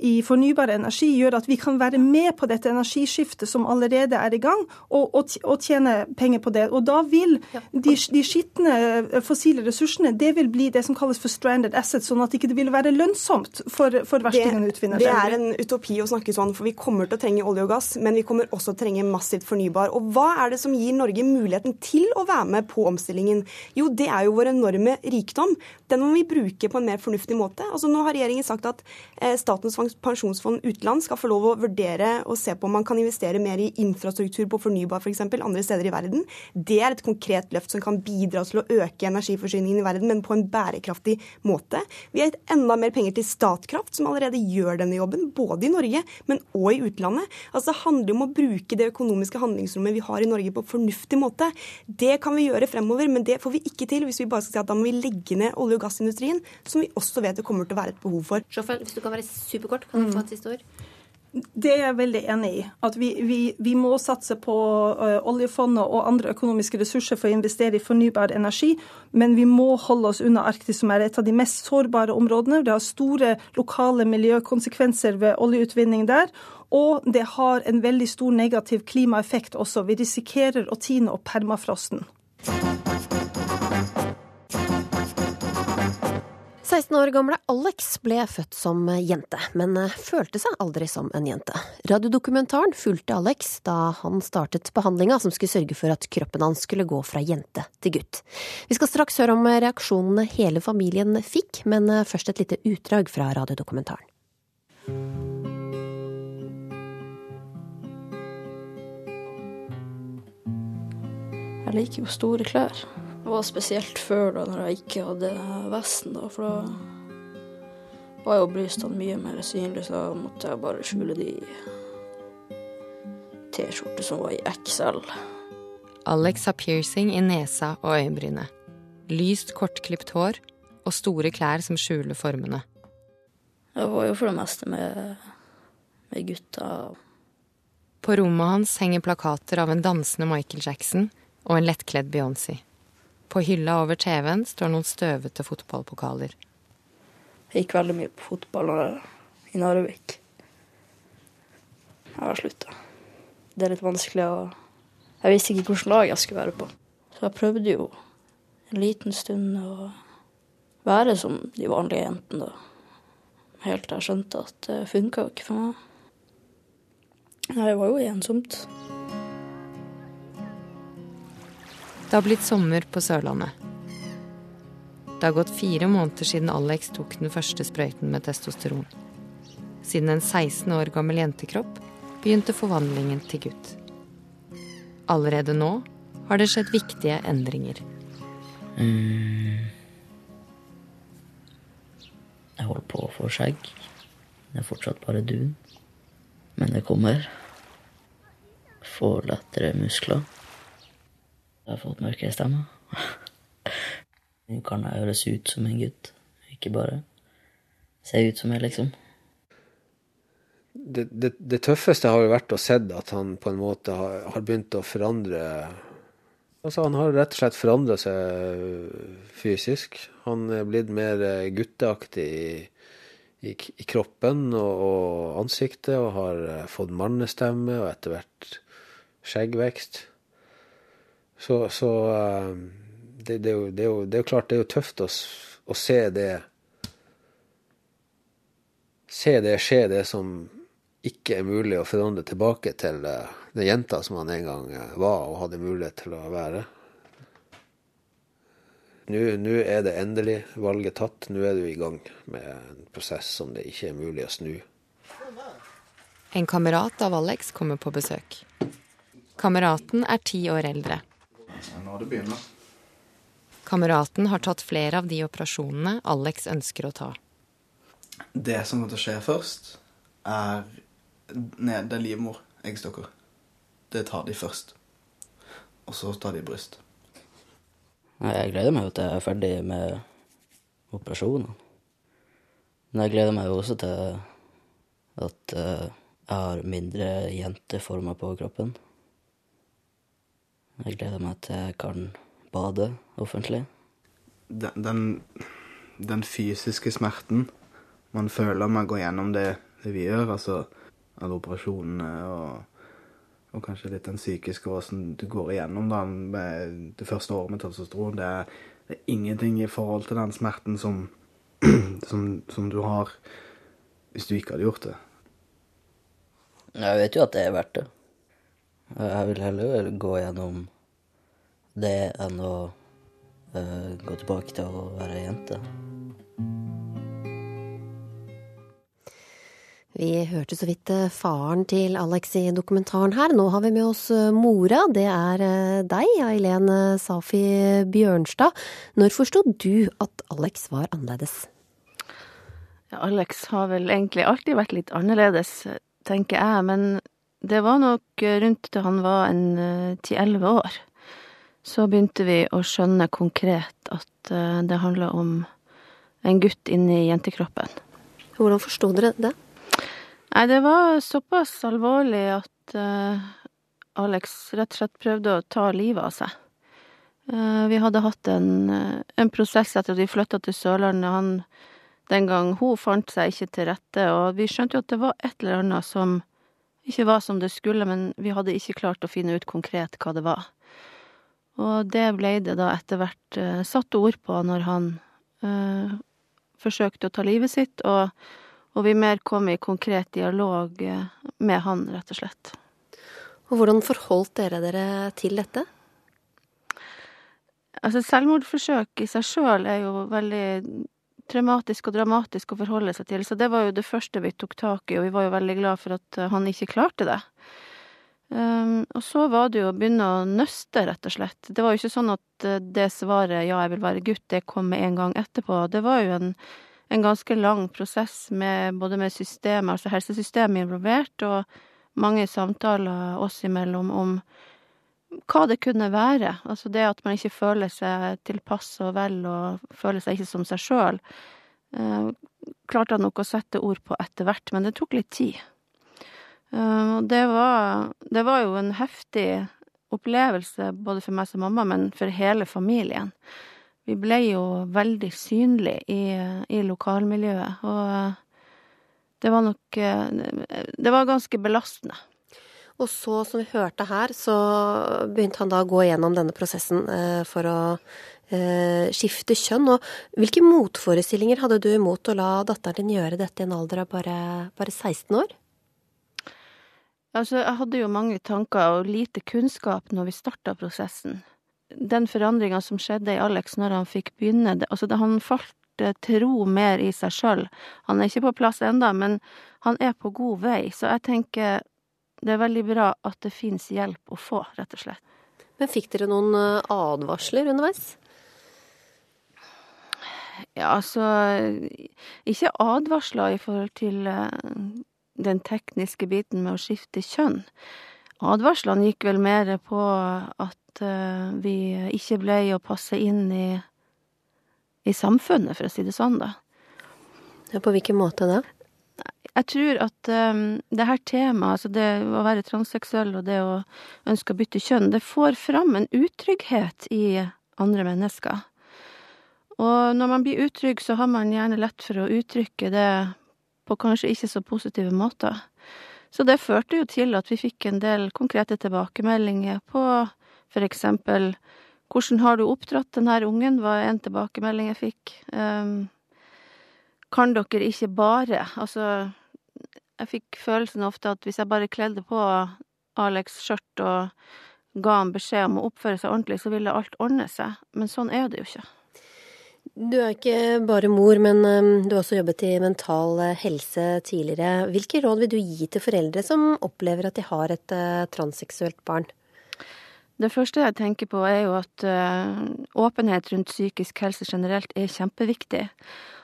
i fornybar energi gjør at vi kan være med på dette energiskiftet som allerede er i gang, og, og, og tjene penger på det. Og da vil de, de skitne eh, fossile ressursene det vil bli det som kalles for stranded assets, sånn at det ikke vil være lønnsomt for, for verstingene å utvinne det. Det er en utopi å snakke sånn, for vi kommer til å trenge olje og gass, men vi kommer også til å trenge massivt fornybar. Og hva er det som gir Norge muligheten til å være med på omstillingen? Jo, det er jo vår enorme rikdom. Den må vi bruke på en mer fornuftig måte. Altså, nå har regjeringen sagt at eh, Statens pensjonsfond utland skal få lov å vurdere og se på om man kan investere mer i infrastruktur på fornybar f.eks. For andre steder i verden. Det er et konkret løft som kan bidra til å øke energiforsyningen i verden, men på en bærekraftig måte. Vi har gitt enda mer penger til Statkraft, som allerede gjør denne jobben, både i Norge, men òg i utlandet. Altså, det handler om å bruke det økonomiske handlingsrommet vi har i Norge på en fornuftig måte. Det kan vi gjøre fremover, men det får vi ikke til hvis vi bare skal si at da må vi legge ned olje- og gassindustrien, som vi også vet det kommer til å være et behov for. Sjåfør, hvis du kan være superkort, kan du få et siste ord? Det er jeg veldig enig i. At vi, vi, vi må satse på uh, oljefondet og andre økonomiske ressurser for å investere i fornybar energi. Men vi må holde oss unna Arktis, som er et av de mest sårbare områdene. Det har store lokale miljøkonsekvenser ved oljeutvinning der. Og det har en veldig stor negativ klimaeffekt også. Vi risikerer å tine opp permafrosten. 16 år gamle Alex ble født som jente, men eh, følte seg aldri som en jente. Radiodokumentaren fulgte Alex da han startet behandlinga som skulle sørge for at kroppen hans skulle gå fra jente til gutt. Vi skal straks høre om reaksjonene hele familien fikk, men eh, først et lite utdrag fra radiodokumentaren. Jeg liker jo store klær. Det var spesielt før, da når jeg ikke hadde vesten. da, For da var jo brystene mye mer synlige, så da måtte jeg bare skjule de T-skjortene som var i XL. Alex har piercing i nesa og øyenbrynet. Lyst, kortklipt hår og store klær som skjuler formene. Jeg var jo for det meste med, med gutta. På rommet hans henger plakater av en dansende Michael Jackson og en lettkledd Beyoncé. På hylla over TV-en står noen støvete fotballpokaler. Jeg gikk veldig mye på fotball i Narvik. Jeg har slutta. Det er litt vanskelig å Jeg visste ikke hvilket lag jeg skulle være på. Så jeg prøvde jo en liten stund å være som de vanlige jentene, da. Helt til jeg skjønte at det funka ikke for meg. Det var jo ensomt. Det har blitt sommer på Sørlandet. Det har gått fire måneder siden Alex tok den første sprøyten med testosteron. Siden en 16 år gammel jentekropp begynte forvandlingen til gutt. Allerede nå har det skjedd viktige endringer. Mm. Jeg holder på å få skjegg. Det er fortsatt bare dun. Men det kommer. Får lettere muskler. Jeg har fått mørkere stemme. Hun kan høres ut som en gutt, ikke bare se ut som jeg, liksom. Det, det, det, tøffeste har jo vært å se at han på en måte har, har, begynt å forandre Altså, han har rett og slett forandra seg fysisk. Han er blitt mer gutteaktig i, i, i kroppen og, og, ansiktet, og har fått mannestemme og etter hvert skjeggvekst. Så, så eh, det, det, er jo, det, er jo, det, er jo, klart, det er jo tøft å, å se det Se det skje, det som ikke er mulig å forandre tilbake til eh, den jenta som han en gang eh, var og hadde mulighet til å være. Nå, er det endelig valget tatt. Nå er du i gang med en prosess som det ikke er mulig å snu. En kamerat av Alex kommer på besøk. Kameraten er ti år eldre. Nå det begynner. Kameraten har tatt flere av de operasjonene Alex ønsker å ta. Det som kommer til å skje først, er nede livmor, eggstokker. Det tar de først. Og så tar de bryst. Jeg gleder meg jo til jeg er ferdig med operasjonen. Men jeg gleder meg jo også til at eh, jeg har mindre jenteformer på kroppen. Jeg gleder meg til jeg kan bade offentlig. Den, den, den fysiske smerten man føler med å gå gjennom det, det vi gjør, altså alle operasjonene og, og kanskje litt den psykiske åssen du går igjennom da, med det første året med testosteron, det er, det er ingenting i forhold til den smerten som, som, som du har hvis du ikke hadde gjort det. Jeg vet jo at det er verdt det. Jeg vil heller gå gjennom det enn å uh, gå tilbake til å være jente. Vi hørte så vidt eh, faren til Alex i dokumentaren her. Nå har vi med oss eh, mora. Det er deg, Eileen Safi Bjørnstad. Når forsto du at Alex var annerledes? Ja, Alex har vel egentlig alltid vært litt annerledes, tenker jeg. Men det var nok rundt til han var en ti-elleve år. Så begynte vi å skjønne konkret at det handla om en gutt inni jentekroppen. Hvordan forsto dere det? Nei, det var såpass alvorlig at uh, Alex rett og slett prøvde å ta livet av seg. Vi hadde hatt en, en, prosess etter at vi flytta til Sørlandet. Han, den gang hun fant seg ikke til rette, og vi skjønte jo at det var et eller annet som ikke var som det skulle, men vi hadde ikke klart å finne ut konkret hva det var. Og det ble det da etter hvert satt ord på når han forsøkte å ta livet sitt, og og vi mer kom i konkret dialog eh, med han, rett og slett. Og hvordan forholdt dere dere til dette? Altså, selvmordsforsøk i seg sjøl er jo veldig traumatisk og dramatisk å forholde seg til, så det var jo det første vi tok tak i, og vi var jo veldig glad for at eh, han ikke klarte det. Um, og så var det jo å begynne å nøste, rett og slett. Det var jo ikke sånn at eh, det svaret 'ja, jeg vil være gutt', det kom med en gang etterpå. Det var jo en en ganske lang prosess med både med systemet, altså helsesystemet involvert, og mange samtaler oss imellom om hva det kunne være. Altså det at man ikke føler seg tilpass og vel og føler seg ikke som seg sjøl. Eh, klarte han nok å sette ord på etter hvert, men det tok litt tid. Eh, det, var, det var jo en heftig opplevelse både for meg som mamma, men for hele familien vi ble jo veldig synlige i, i lokalmiljøet, og det var nok Det var ganske belastende. Og så, som vi hørte her, så begynte han da å gå gjennom denne prosessen eh, for å eh, skifte kjønn. Og hvilke motforestillinger hadde du imot å la datteren din gjøre dette i en alder av bare, bare 16 år? Altså, jeg hadde jo mange tanker og lite kunnskap når vi starta prosessen den forandringa som skjedde i Alex når han fikk begynne Altså, han falt til ro mer i seg sjøl. Han er ikke på plass enda, men han er på god vei. Så jeg tenker det er veldig bra at det fins hjelp å få, rett og slett. Men fikk dere noen eh, advarsler underveis? Ja, altså Ikke advarsler i forhold til eh, den tekniske biten med å skifte kjønn. Advarslene gikk vel mer på at uh, vi ikke ble å passe inn i, i samfunnet, for å si det sånn, da. Ja, på hvilken måte da? Jeg tror at um, det her temaet, altså det å være transseksuell og det å ønske å bytte kjønn, det får fram en utrygghet i andre mennesker. Og når man blir utrygg, så har man gjerne lett for å uttrykke det på kanskje ikke så positive måter. Så det førte jo til at vi fikk en del konkrete tilbakemeldinger på for eksempel hvordan har du oppdratt den her ungen, var en tilbakemelding jeg fikk. Um, kan dere ikke bare Altså, jeg fikk følelsen ofte at hvis jeg bare kledde på Alex skjørt og ga han beskjed om å oppføre seg ordentlig, så ville alt ordne seg. Men sånn er det jo ikke. Du er ikke bare mor, men du har også jobbet i Mental Helse tidligere. Hvilke råd vil du gi til foreldre som opplever at de har et uh, transseksuelt barn? Det første jeg tenker på, er jo at uh, åpenhet rundt psykisk helse generelt er kjempeviktig.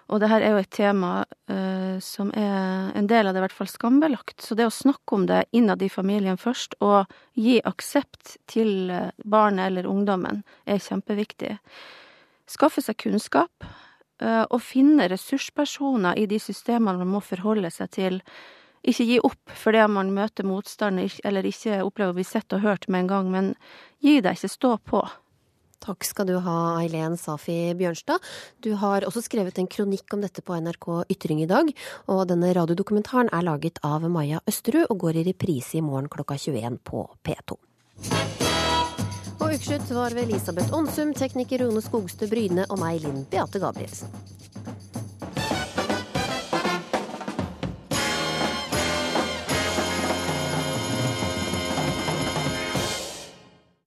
Og det her er jo et tema uh, som er en del av det i hvert fall skambelagt. Så det å snakke om det innad i familien først, og gi aksept til eh, barnet eller ungdommen, er kjempeviktig. Skaffe seg kunnskap, uh, og finne ressurspersoner i de systemene man må forholde seg til. Ikke gi opp fordi man møter motstand eller ikke opplever å bli sett og hørt med en gang, men gi deg, ikke stå på. Takk skal du ha, Eileen Safi Bjørnstad. Du har også skrevet en kronikk om dette på NRK Ytring i dag, og denne radiodokumentaren er laget av Maja Østerud og går i reprise i morgen klokka 21 på P2. Og ukeslutt var ved Elisabeth Onsum, tekniker Rone Skogstø Bryne og meg, Linn Beate Gabrielsen.